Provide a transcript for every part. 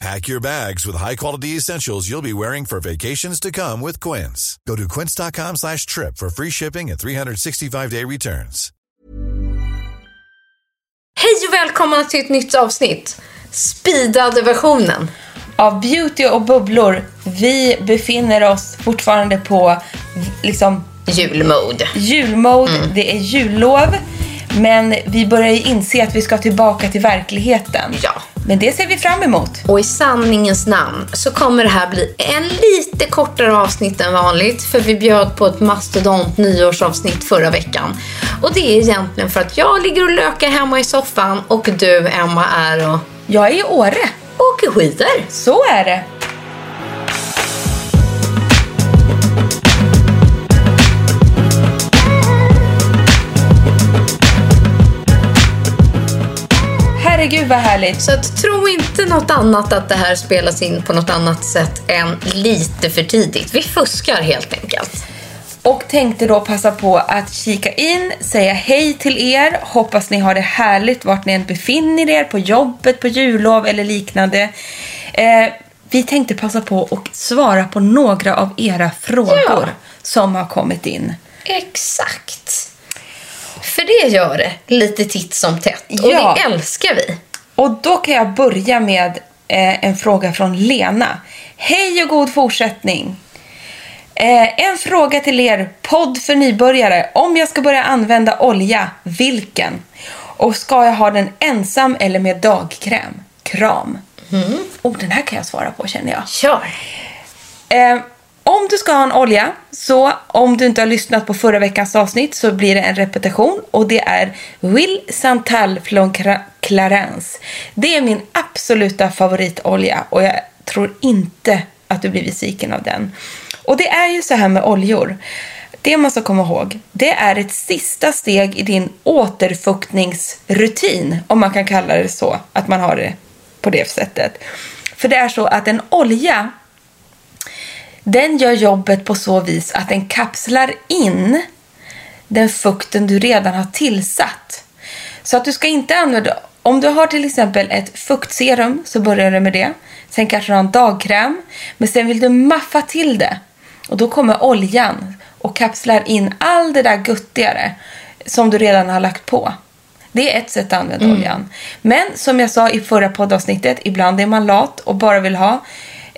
Pack your bags with high-quality essentials you'll be wearing for vacations to come with Quince. Go to quince.com slash trip for free shipping and 365-day returns. Hej och välkomna till ett nytt avsnitt. Speedade versionen. av beauty och bubblor. Vi befinner oss fortfarande på liksom Julmode. julmode. Mm. Det är jullov. Men vi börjar ju inse att vi ska tillbaka till verkligheten. Ja. Men det ser vi fram emot. Och i sanningens namn så kommer det här bli en lite kortare avsnitt än vanligt för vi bjöd på ett mastodont nyårsavsnitt förra veckan. Och det är egentligen för att jag ligger och lökar hemma i soffan och du Emma är och Jag är i Åre. åker skidor. Så är det. Herregud vad härligt. Så att, tro inte något annat att det här spelas in på något annat sätt än lite för tidigt. Vi fuskar helt enkelt. Och tänkte då passa på att kika in, säga hej till er. Hoppas ni har det härligt vart ni än befinner er, på jobbet, på jullov eller liknande. Eh, vi tänkte passa på att svara på några av era frågor Ja. som har kommit in. Exakt. För det gör det lite titt som tätt. Och Ja. det älskar vi. Och då kan jag börja med eh, en fråga från Lena. Hej och god fortsättning. Eh, en fråga till er, podd för nybörjare. Om jag ska börja använda olja, vilken? Och ska jag ha den ensam eller med dagkräm? Kram. Oh, den här kan jag svara på känner jag. Kör. Eh, om du ska ha en olja, så om du inte har lyssnat på förra veckans avsnitt så blir det en repetition och det är Will Santal från Clarence. Det är min absoluta favoritolja och jag tror inte att du blir besviken av den. Och det är ju så här med oljor. Det man ska komma ihåg, det är ett sista steg i din återfuktningsrutin, om man kan kalla det så, att man har det på det sättet. För det är så att en olja den gör jobbet på så vis att den kapslar in den fukten du redan har tillsatt. Så att du ska inte använda... Om du har till exempel ett fuktserum så börjar du med det. Sen kanske du har en dagkräm. Men sen vill du maffa till det. Och då kommer oljan och kapslar in all det där guttigare som du redan har lagt på. Det är ett sätt att använda oljan. Men som jag sa i förra poddavsnittet, ibland är man lat och bara vill ha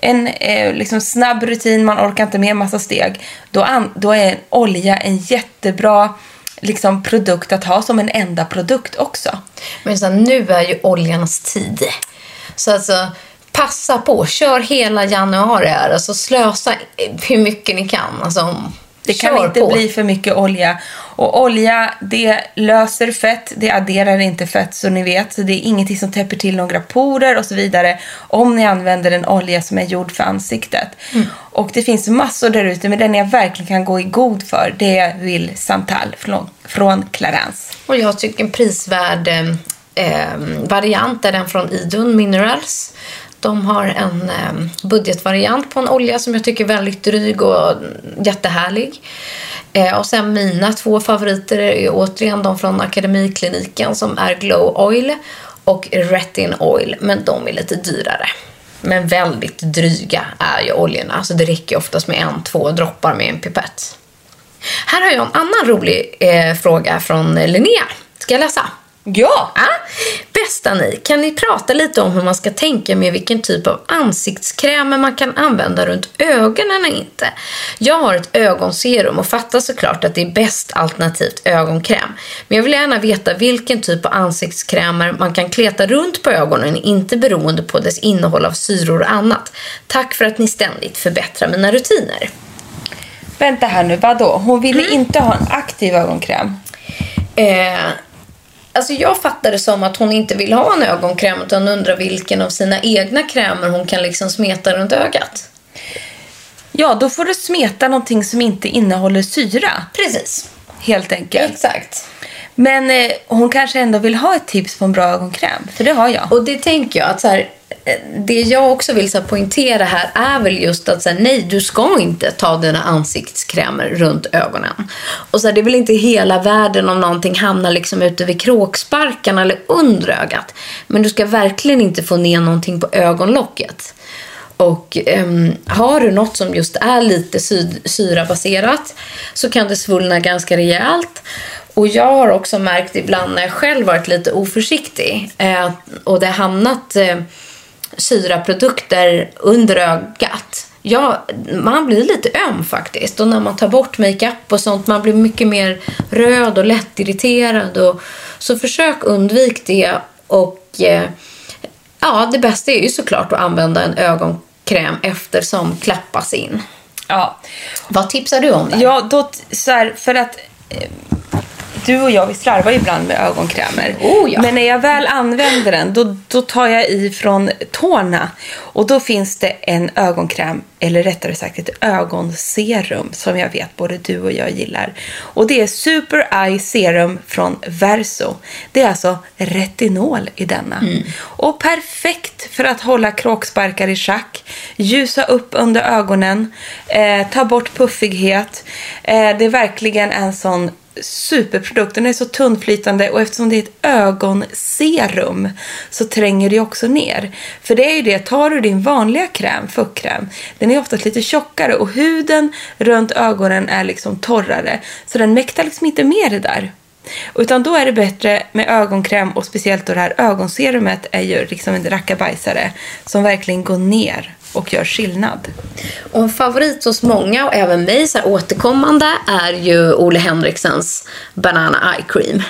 en eh, liksom snabb rutin, man orkar inte med en massa steg. Då, an- då är olja en jättebra liksom, produkt att ha som en enda produkt också. Men så här, nu är ju oljans tid. Så alltså, passa på. Kör hela januari här. Alltså, slösa hur mycket ni kan. Alltså, det kan kör inte på. bli för mycket olja. Och olja, det löser fett, det adderar inte fett så ni vet. Så det är ingenting som täpper till några porer och så vidare. Om ni använder en olja som är gjord för ansiktet. Mm. Och det finns massor där ute, men den jag verkligen kan gå i god för, det är Will Santal från, från Clarence. Och jag tycker en prisvärd eh, eh, variant är den från Idun Minerals. De har en eh, budgetvariant på en olja som jag tycker är väldigt dryg och jättehärlig. Eh, och sen mina två favoriter är återigen de från Akademikliniken som är Glow Oil och Retin Oil, men de är lite dyrare. Men väldigt dryga är ju oljorna, så det räcker oftast med en, två droppar med en pipett. Här har jag en annan rolig eh, fråga från Linnea. Ska jag läsa? Ja! Ja. Bästa ni, kan ni prata lite om hur man ska tänka med vilken typ av ansiktskrämer man kan använda runt ögonen och inte? Jag har ett ögonserum och fattar såklart att det är bäst alternativt ögonkräm. Men jag vill gärna veta vilken typ av ansiktskrämer man kan kleta runt på ögonen, inte beroende på dess innehåll av syror och annat. Tack för att ni ständigt förbättrar mina rutiner. Vänta här nu, vadå? Hon ville Mm. inte ha en aktiv ögonkräm. Eh, alltså jag fattar det som att hon inte vill ha en ögonkräm utan undrar vilken av sina egna krämer hon kan liksom smeta runt ögat. Ja, då får du smeta någonting som inte innehåller syra. Precis. Helt enkelt. Exakt. Men eh, hon kanske ändå vill ha ett tips på en bra ögonkräm. För det har jag. Och det tänker jag att så här, det jag också vill så här, poängtera här är väl just att så här, nej, du ska inte ta dina ansiktskrämer runt ögonen. Och så här, det är väl inte hela världen om någonting hamnar liksom ute vid kråksparkarna eller under ögat. Men du ska verkligen inte få ner någonting på ögonlocket. Och um, har du något som just är lite sy- syrabaserat så kan det svullna ganska rejält. Och jag har också märkt ibland när jag själv varit lite oförsiktig eh, och det har hamnat eh, syraprodukter under ögat. Ja, man blir lite öm faktiskt. Och när man tar bort makeup och sånt, man blir mycket mer röd och lättirriterad. Och, så försök undvik det. Och eh, ja, det bästa är ju såklart att använda en ögonkräm eftersom klappas in. Ja. Vad tipsar du om där? Ja, då, så här, för att eh, du och jag, vi slarvar ju ibland med ögonkrämer. Oh, ja. Men när jag väl använder den, då, då tar jag i från tårna. Och då finns det en ögonkräm, eller rättare sagt ett ögonserum som jag vet både du och jag gillar. Och det är Super Eye Serum från Verso. Det är alltså retinol i denna. Mm. Och perfekt för att hålla kråksparkar i schack, ljusa upp under ögonen, eh, ta bort puffighet. Eh, det är verkligen en sån superprodukt. Den är så tunnflytande och eftersom det är ett ögonserum så tränger det också ner. För det är ju det, tar du din vanliga kräm, fuktkräm, den är oftast lite tjockare och huden runt ögonen är liksom torrare. Så den mäktar liksom inte med det där. Utan då är det bättre med ögonkräm och speciellt då det här ögonserumet är ju liksom en rackabajsare som verkligen går ner och gör skillnad. Och en favorit hos många och även mig så här återkommande är ju Ole Henriksens Banana Eye Cream.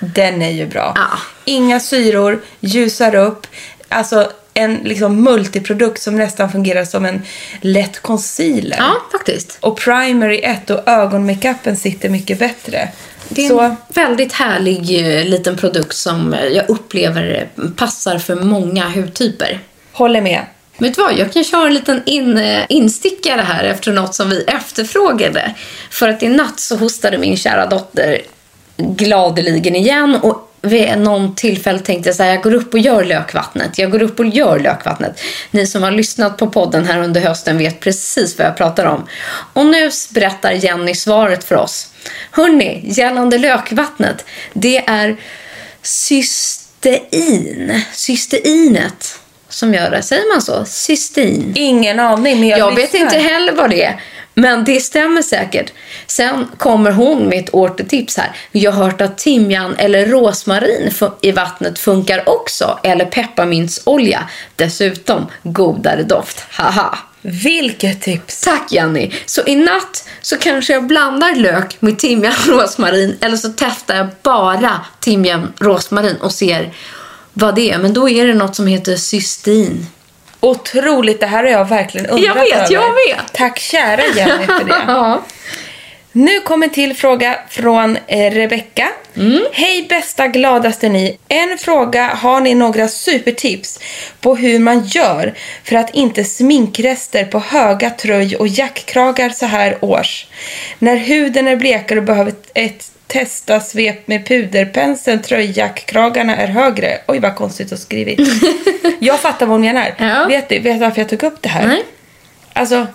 Den är ju bra. Ja. Inga syror, ljusar upp. Alltså en liksom multiprodukt som nästan fungerar som en lätt concealer. Ja, faktiskt. Och primer i ett och ögonmakeupen sitter mycket bättre. Det är Så en väldigt härlig eh, liten produkt som jag upplever passar för många hudtyper. håller med. Vet du vad, jag kan köra en liten in, eh, instickare här efter något som vi efterfrågade. För att i natt så hostade min kära dotter gladeligen igen och vid någon tillfälle tänkte jag så här, jag går upp och gör lökvattnet. Jag går upp och gör lökvattnet. Ni som har lyssnat på podden här under hösten vet precis vad jag pratar om. Och nu berättar Jenny svaret för oss. Hörni, gällande lökvattnet. Det är cystein. Cysteinet som gör det. Säger man så? Cystein. Ingen aning, men jag, Jag vet inte heller vad det är. Men det stämmer säkert. Sen kommer hon med ett återtips här. Jag har hört att timjan eller rosmarin i vattnet funkar också. Eller pepparmintsolja. Dessutom godare doft. Haha. Vilket tips! Tack Jenny. Så i natt så kanske jag blandar lök med timjan rosmarin. Eller så testar jag bara timjan rosmarin och ser vad det är. Men då är det något som heter cystein. Otroligt, det här har jag verkligen undrat Jag vet, över. jag vet. Tack kära Jenny för det. Ja. Nu kommer till fråga från eh, Rebecka. Mm. Hej bästa gladaste ni. En fråga, har ni några supertips på hur man gör för att inte sminkrester på höga tröj och jackkragar så här års? När huden är blekare och behöver ett testa svep med puderpenseln, tröjjackkragarna är högre. Oj vad konstigt att skrivit. jag fattar vad hon menar. Ja. Vet du vet varför jag tog upp det här? Nej. Alltså,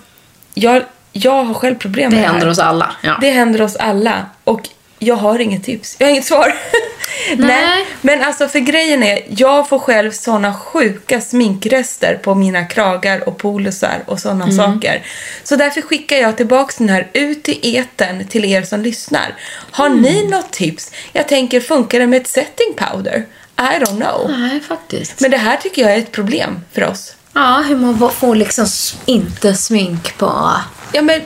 jag jag har själv problem Det med det händer här. oss alla. Ja. Det händer oss alla. Och jag har inget tips. Jag har inget svar. Nej. Men alltså för grejen är, jag får själv såna sjuka sminkrester på mina kragar och polusar och såna Mm. saker. Så därför skickar jag tillbaks den här ut i eten till er som lyssnar. Har Mm. ni något tips? Jag tänker, funkar det med ett setting powder? I don't know. Nej, faktiskt. Men det här tycker jag är ett problem för oss. Ja, hur man får liksom inte smink på... Ja men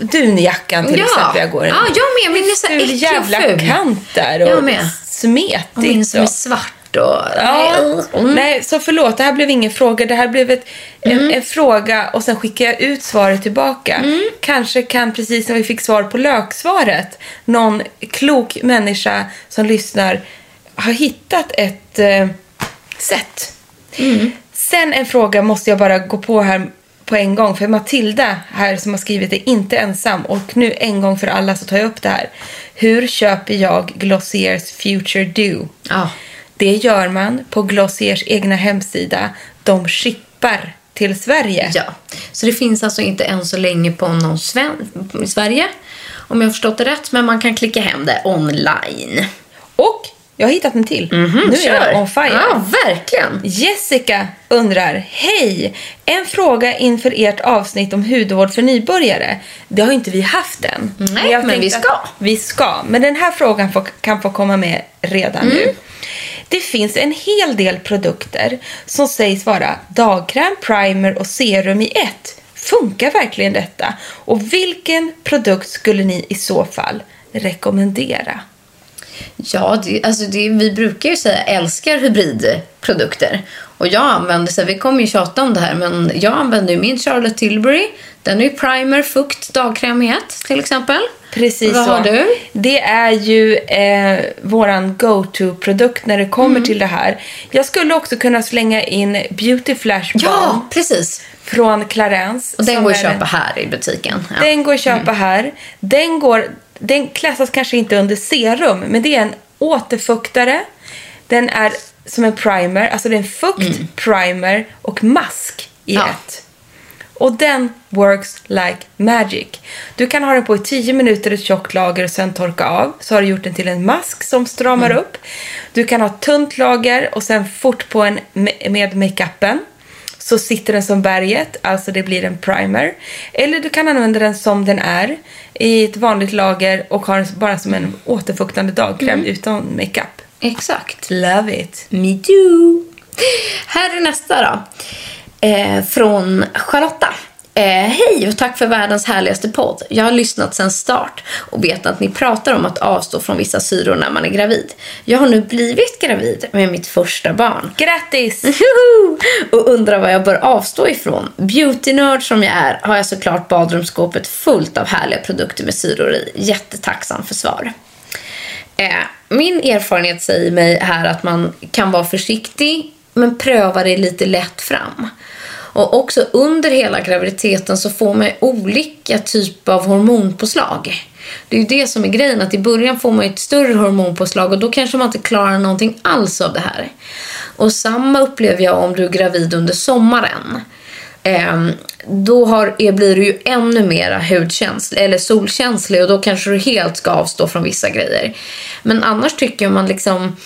dunjackan till exempel jag går i. Ja, jag med. Min är så jävla ful. kant där och. Smetigt. Min som är svart och... Ja, Nej, mm. nej, så förlåt. Det här blev ingen fråga. Det här blev ett, Mm. en, en fråga och sen skickar jag ut svaret tillbaka. Mm. Kanske kan, precis när vi fick svar på löksvaret, någon klok människa som lyssnar ha hittat ett eh, sätt. Mm. Sen en fråga måste jag bara gå på här på en gång. För Matilda här som har skrivit är inte ensam. Och nu en gång för alla så tar jag upp det här. Hur köper jag Glossiers Future Dew? Ja. Det gör man på Glossiers egna hemsida. De shippar till Sverige. Ja, så det finns alltså inte än så länge på någon sven- i Sverige. Om jag har förstått det rätt, men man kan klicka hem det online. Och jag har hittat en till. nu är Mhm, Kör. jag on fire. Ja, verkligen. Jessica undrar, hej! En fråga inför ert avsnitt om hudvård för nybörjare. Det har inte vi haft än. Nej, jag men tänkte vi ska. Vi ska, men den här frågan får, kan få komma med redan Mm. nu. Det finns en hel del produkter som sägs vara dagkräm, primer och serum i ett. Funkar verkligen detta? Och vilken produkt skulle ni i så fall rekommendera? Ja, det, alltså det, vi brukar ju säga älskar hybridprodukter. Och jag använder, så här, vi kommer ju tjata om det här, men jag använder ju min Charlotte Tilbury. Den är ju primer, fukt, dagkräm i ett till exempel. Precis Vad så. har du? Det är ju eh, våran go-to-produkt när det kommer Mm. till det här. Jag skulle också kunna slänga in Beauty Flash Balm Ja, precis. från Clarence. Och den går att köpa här i butiken. Ja. Den går att köpa här. Den, går, den klassas kanske inte under serum, men det är en återfuktare. Den är som en primer, alltså det är en fukt, primer och mask i Ja. ett. Och den works like magic. Du kan ha den på i 10 minuter ett tjockt lager och sen torka av. Så har du gjort den till en mask som stramar upp. Du kan ha tunt lager och sen fort på en me- med makeupen. Så sitter den som berget, alltså det blir en primer. Eller du kan använda den som den är i ett vanligt lager och ha den bara som en återfuktande dagkräm utan makeup. Exakt. Love it! Me too. Här är nästa då. Eh, från Charlotta. Eh, Hej och tack för världens härligaste podd. Jag har lyssnat sedan start och vet att ni pratar om att avstå från vissa syror när man är gravid. Jag har nu blivit gravid med mitt första barn. Grattis! Och undrar vad jag bör avstå ifrån. Beautynörd som jag är har jag såklart badrumsskåpet fullt av härliga produkter med syror i. Jättetacksam för svar. Eh, min erfarenhet säger mig här att man kan vara försiktig men pröva det lite lätt fram. Och också under hela graviditeten så får man olika typer av hormonpåslag. Det är ju det som är grejen, att i början får man ett större hormonpåslag och då kanske man inte klarar någonting alls av det här. Och samma upplever jag om du är gravid under sommaren. Ehm, då har, är, blir du ju ännu mer hudkänslig eller solkänslig och då kanske du helt ska avstå från vissa grejer. Men annars tycker man liksom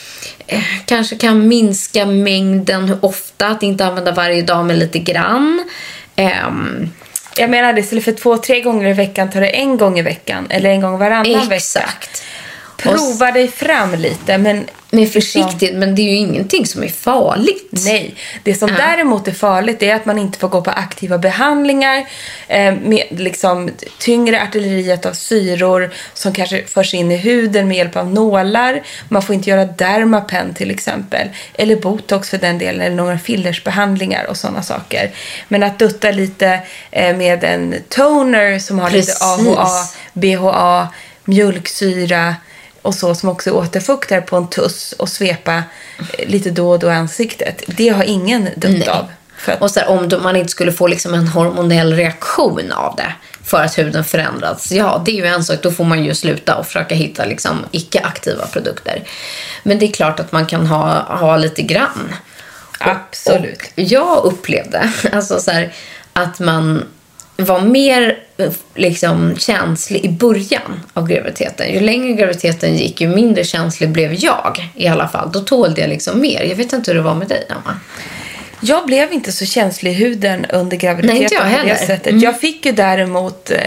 kanske kan minska mängden hur ofta, att inte använda varje dag men lite grann. Ehm, Jag menar, istället för två, tre gånger i veckan tar det en gång i veckan eller en gång varannan vecka. Prova dig fram lite, men Med försiktighet, men det är ju ingenting som är farligt. Nej, det som Ja. däremot är farligt är att man inte får gå på aktiva behandlingar eh, med liksom tyngre artilleriet av syror som kanske förs in i huden med hjälp av nålar. Man får inte göra Dermapen till exempel, eller botox för den delen, eller några fillersbehandlingar och sådana saker. Men att dutta lite eh, med en toner som har Precis. lite AHA, BHA, mjölksyra och så som också återfuktar på en tuss och svepa eh, lite då och då ansiktet. Det har ingen Nej. av. Att, Och så här, om man inte skulle få liksom en hormonell reaktion av det för att huden förändrats. Ja, det är ju en sak. Då får man ju sluta och försöka hitta liksom icke-aktiva produkter. Men det är klart att man kan ha, ha lite grann. absolut. Och jag upplevde alltså så här, att man var mer eh, liksom, känslig i början av graviditeten. Ju längre graviditeten gick, ju mindre känslig blev jag i alla fall. Då tålde jag liksom mer. Jag vet inte hur det var med dig, Emma. Jag blev inte så känslig i huden under graviditeten Nej, inte jag på det heller. sättet. Mm. Jag fick ju däremot... Eh,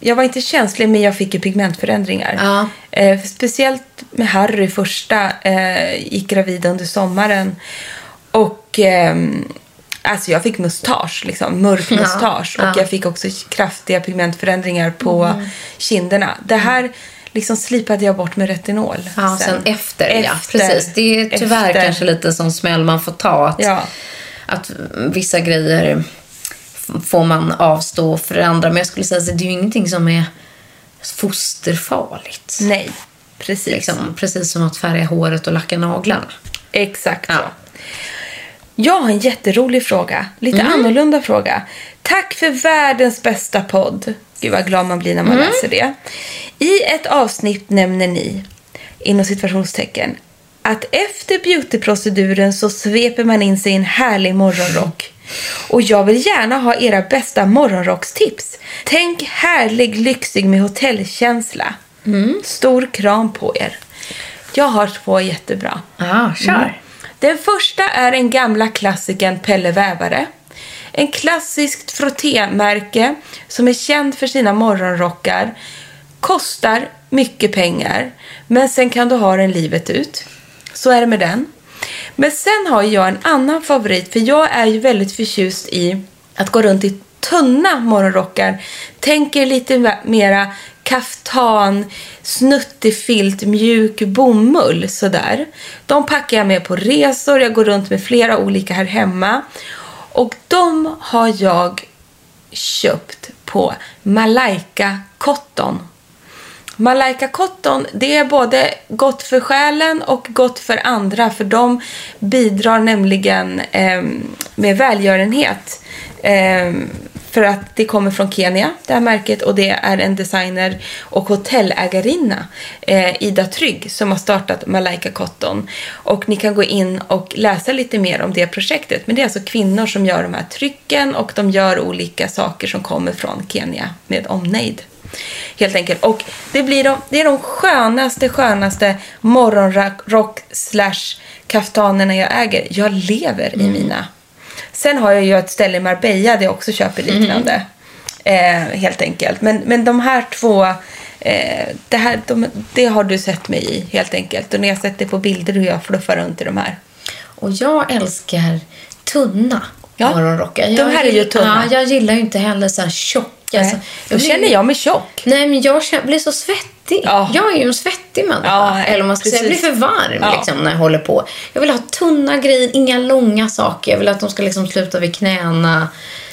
jag var inte känslig, men jag fick ju pigmentförändringar. Ja. Eh, speciellt med Harry första. Eh, gick gravid under sommaren. Och... ehm, Alltså jag fick mustasch, liksom, mörk Ja, mustasch. Och ja. jag fick också kraftiga pigmentförändringar på Mm. kinderna. Det här liksom slipade jag bort med retinol. Ja, sen, efter, ja. Efter. Precis. Det är tyvärr Efter. kanske lite som smäll man får ta. Att, Ja. att vissa grejer får man avstå för andra. Men jag skulle säga att det är ju ingenting som är fosterfarligt. Nej, precis. Liksom, precis som att färga håret och lacka naglarna. Exakt. Ja. Jag har en jätterolig fråga. Lite Mm. annorlunda fråga. Tack för världens bästa podd. Gud vad glad man blir när man Mm. läser det. I ett avsnitt nämner ni, inom situationstecken, att efter beautyproceduren så sveper man in sig i en härlig morgonrock. Och jag vill gärna ha era bästa morgonrockstips. Tänk härlig, lyxig med hotellkänsla. Mm. Stor kram på er. Jag har två jättebra. Ja, kör. Den första är den gamla klassikern Pelle Vävare. En klassiskt frottémärke som är känd för sina morgonrockar. Kostar mycket pengar, men sen kan du ha den livet ut. Så är det med den. Men sen har jag en annan favorit, för jag är ju väldigt förtjust i att gå runt i tunna morgonrockar. Tänker lite mera kaftan, snuttig filt, mjuk bomull sådär. De packar jag med på resor, jag går runt med flera olika här hemma. Och de har jag köpt på Malaika Cotton. Malaika Cotton, det är både gott för själen och gott för andra för de bidrar nämligen eh, med välgörenhet. Eh, för att det kommer från Kenya, det här märket, och det är en designer och hotellägarinna, eh, Ida Trygg, som har startat Malaika Cotton. Och ni kan gå in och läsa lite mer om det projektet. Men det är alltså kvinnor som gör de här trycken och de gör olika saker som kommer från Kenya med omnejd. Helt enkelt. Och det, blir de, det är de skönaste, skönaste morgonrock slash kaftanerna jag äger. Jag lever i mina. Sen har jag ju ett ställe i Marbella där jag också köper liknande. Eh, helt enkelt. Men, men de här två, eh, det, här, de, det har du sett mig i helt enkelt. Och när jag sett det på bilder hur jag fluffar runt i de här. Och jag älskar tunna Ja, morgonrockar. de Jag här är ju tunna. Ja, jag gillar ju inte heller så här tjocka. Alltså, Då blir- känner jag mig tjock. Nej, men jag blir så svettig. Ja. Jag är ju en svettig människa. Ja, Eller man ska säga, jag blir för varm Ja. liksom, när jag håller på. Jag vill ha tunna grejer, inga långa saker. Jag vill att de ska liksom sluta vid knäna.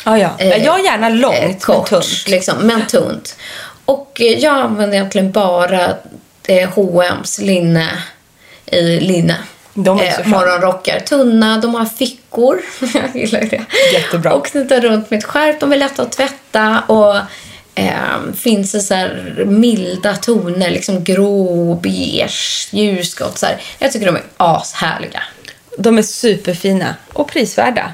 Ja, ja. Eh, jag är gärna långt, eh, men kort, tunt. Liksom, men tunt. Och eh, jag använder egentligen bara eh, H&M's linne i linne. De sköna. morgonrockar. Tunna, de har fickor. jag gillar det. Jättebra. Och knyta runt med ett skärp. De är lätta att tvätta. Och eh, finns det så här milda toner. Liksom grå, beige, ljusgrått. Så här. Jag tycker de är ashärliga. De är superfina och prisvärda.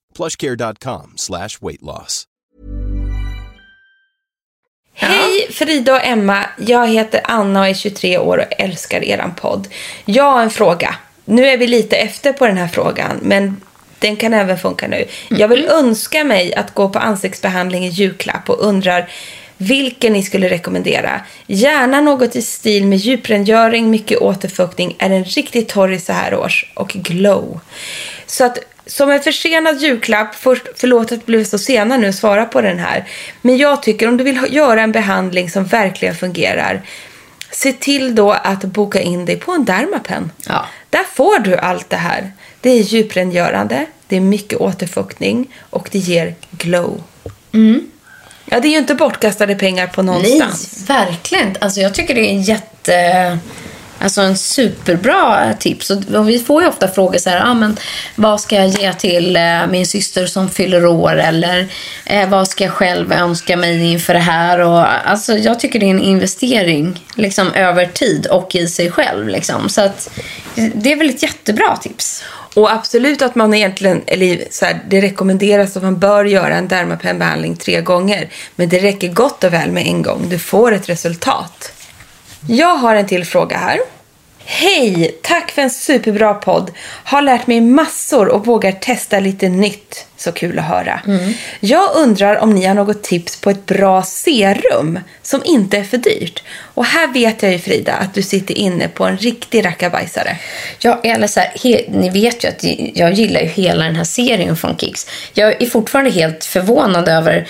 plushcare.com slash weight loss. Hej Frida och Emma, jag heter Anna och är 23 år och älskar eran podd. Jag har en fråga. Nu är vi lite efter på den här frågan, men den kan även funka nu. Jag vill önska mig att gå på ansiktsbehandling i julklapp och undrar vilken ni skulle rekommendera. Gärna något i stil med djuprengöring, mycket återfuktning, är den riktigt torr i så här års och glow. Så att som en försenad julklapp, först, förlåt att det blev så sena nu att svara på den här. Men jag tycker om du vill göra en behandling som verkligen fungerar, se till då att boka in dig på en Dermapen. Ja. Där får du allt det här. Det är djuprengörande, det är mycket återfuktning och det ger glow. Ja, det är ju inte bortkastade pengar på någonstans. Nej, verkligen. Alltså, jag tycker det är en jätte... Alltså en superbra tips. Och vi får ju ofta frågor så här, ah, men vad ska jag ge till eh, min syster som fyller år? Eller eh, vad ska jag själv önska mig inför det här? Och, alltså, jag tycker det är en investering liksom, över tid och i sig själv. Liksom. Så att, det är väl ett jättebra tips. Och absolut att man egentligen, eller så här, det rekommenderas att man bör göra en Dermapen-behandling tre gånger. Men det räcker gott och väl med en gång. Du får ett resultat. Jag har en till fråga här. Hej! Tack för en superbra podd. Har lärt mig massor och vågar testa lite nytt. Så kul att höra. Jag undrar om ni har något tips på ett bra serum som inte är för dyrt. Och här vet jag ju Frida att du sitter inne på en riktig rackabajsare. Ja, eller så här, he, ni vet ju att jag gillar ju hela den här serien från Kicks. Jag är fortfarande helt förvånad över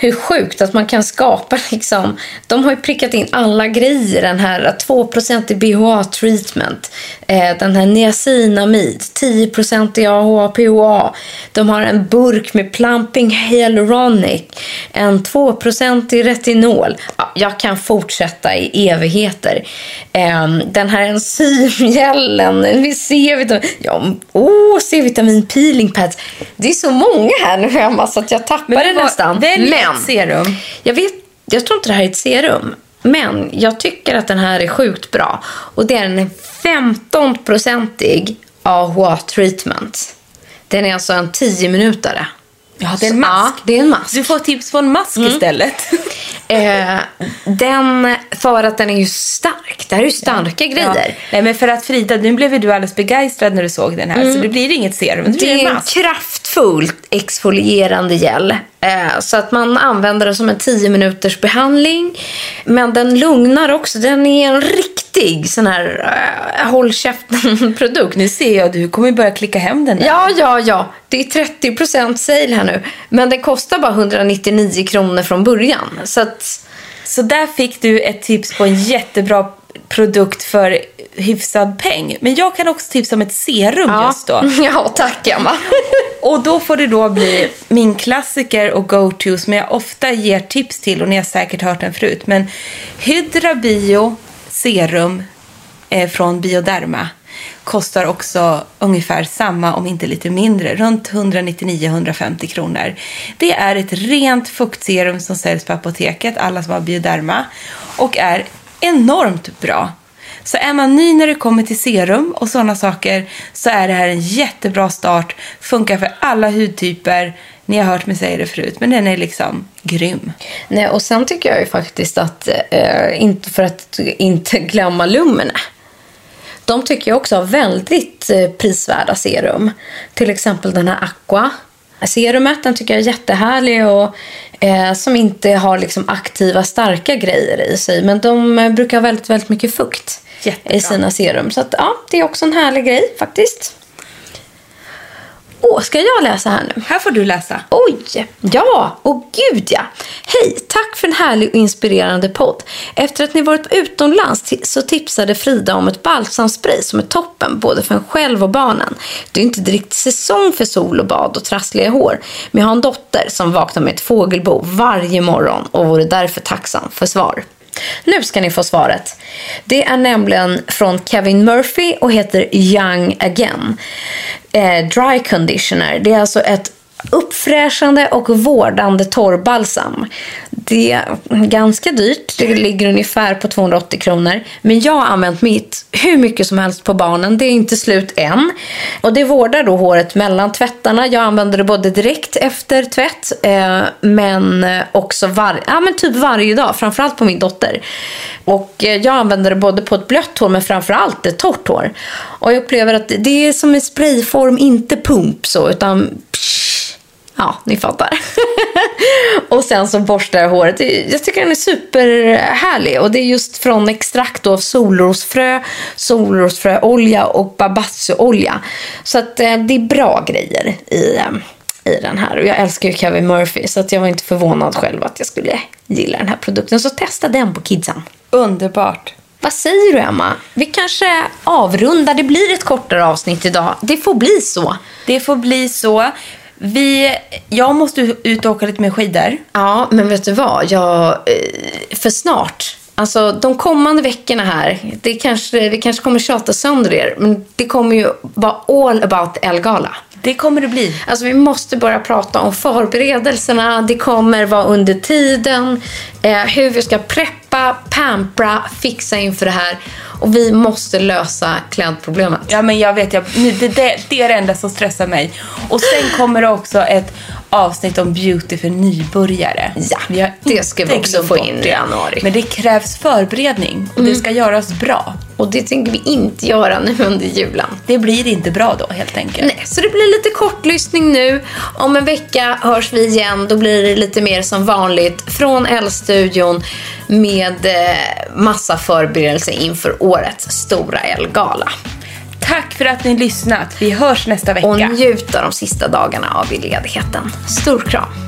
hur sjukt att man kan skapa liksom. De har ju prickat in alla grejer. Den här 2% i BHA-treatment. Eh, den här niacinamid. 10% i AHA-PHA. De har en burk med plumping hyaluronic. En 2% i retinol. Ja, jag kan fortsätta i evigheter. Eh, den här enzymgällen. Med C-vitamin. Ja, oh, C-vitamin peeling pads. Det är så många här nu hemma så att jag tappar det nästan. Välj Men- ett serum. jag, vet, jag tror inte det här är ett serum. Men jag tycker att den här är sjukt bra. Och det är en 15-procentig AHA-treatment. Den är alltså en 10-minutare. Ja, det är en mask. Ja, det är en mask. Du får tips på en mask istället. Eh, den, för att den är ju stark. Det här är ju starka Ja. grejer. Nej, men för att Frida, nu blev ju du alldeles begeistrad när du såg den här. Så det blir inget serum, det Det blir är en en mask. kraftfull exfolierande gel. Eh, så att man använder det som en 10 minuters behandling. Men den lugnar också. Den är en riktig sån här eh, håll käften-produkt. Nu ser jag att du kommer börja klicka hem den där. Ja, ja, ja. Det är 30% sale här nu. Men den kostar bara 199 kronor från början. Så att, Så där fick du ett tips på en jättebra produkt för hyfsad peng. Men jag kan också tipsa om ett serum ja. just då. Ja, tack Emma. Och då får det då bli min klassiker och go-to som jag ofta ger tips till och ni har säkert hört den förut. Men Hydra Bio serum eh, från Bioderma kostar också ungefär samma, om inte lite mindre, runt 199-150 kronor. Det är ett rent fuktserum som säljs på apoteket, alla som har Bioderma, och är enormt bra. Så är man ny när det kommer till serum och sådana saker så är det här en jättebra start. Funkar för alla hudtyper. Ni har hört mig säga det förut, men den är liksom grym. Nej, och sen tycker jag ju faktiskt att, eh, inte för att inte glömma Lumene. De tycker jag också har väldigt eh, prisvärda serum. Till exempel den här Aqua. Serumet den tycker jag är jättehärlig och eh, som inte har liksom aktiva starka grejer i sig. Men de eh, brukar ha väldigt, väldigt mycket fukt Jättebra. i sina serum. Så att, ja, det är också en härlig grej faktiskt. Åh, ska jag läsa här nu? Här får du läsa. Oj! Ja, och gud ja. Hej, tack för en härlig och inspirerande podd. Efter att ni varit utomlands så tipsade Frida om ett balsamspray som är toppen både för en själv och barnen. Det är inte direkt säsong för sol och bad och trassliga hår. Men jag har en dotter som vaknar med ett fågelbo varje morgon och vore därför tacksam för svar. Nu ska ni få svaret. Det är nämligen från Kevin Murphy och heter Young Again. Eh, dry Conditioner. Det är alltså ett uppfräschande och vårdande torrbalsam. Det är ganska dyrt. Det ligger ungefär på 280 kronor. Men jag har använt mitt hur mycket som helst på barnen. Det är inte slut än. Och det vårdar då håret mellan tvättarna. Jag använder det både direkt efter tvätt eh, men också var ja, men typ varje dag. Framförallt på min dotter. Och eh, jag använder det både på ett blött hår men framförallt ett torrt hår. Och jag upplever att det är som en sprayform, inte pump så utan psh, Ja, ni fattar. och sen så borstar jag håret. Jag tycker den är superhärlig. Och det är just från extrakt av solrosfrö, solrosfröolja och babassuolja. Så att eh, det är bra grejer i, eh, i den här. Och jag älskar ju Kevin Murphy så att jag var inte förvånad själv att jag skulle gilla den här produkten. Så testa den på kidsen. Underbart. Vad säger du Emma? Vi kanske avrundar. Det blir ett kortare avsnitt idag. Det får bli så. Det får bli så. Vi, jag måste ut och åka lite med skidor. Ja, men vet du vad? Jag, eh, för snart. Alltså de kommande veckorna här, det kanske, vi kanske kommer tjata sönder er, men det kommer ju vara all about Elgala. Det kommer det bli. Alltså vi måste börja prata om förberedelserna, det kommer vara under tiden, eh, hur vi ska preppa, pampra, fixa inför det här. Och vi måste lösa klädproblemet. Ja, men jag vet. Jag, det, det, det är det enda som stressar mig. Och sen kommer det också ett avsnitt om beauty för nybörjare. Ja, det ska vi också få in i januari. Men det krävs förberedning och mm. det ska göras bra. Och det tänker vi inte göra nu under julen. Det blir inte bra då helt enkelt. Nej, så det blir lite kortlyssning nu. Om en vecka hörs vi igen. Då blir det lite mer som vanligt från L-studion med eh, massa förberedelser inför årets stora Elgala. Tack för att ni lyssnat. Vi hörs nästa vecka. Och njut av de sista dagarna av ledigheten. Stor kram.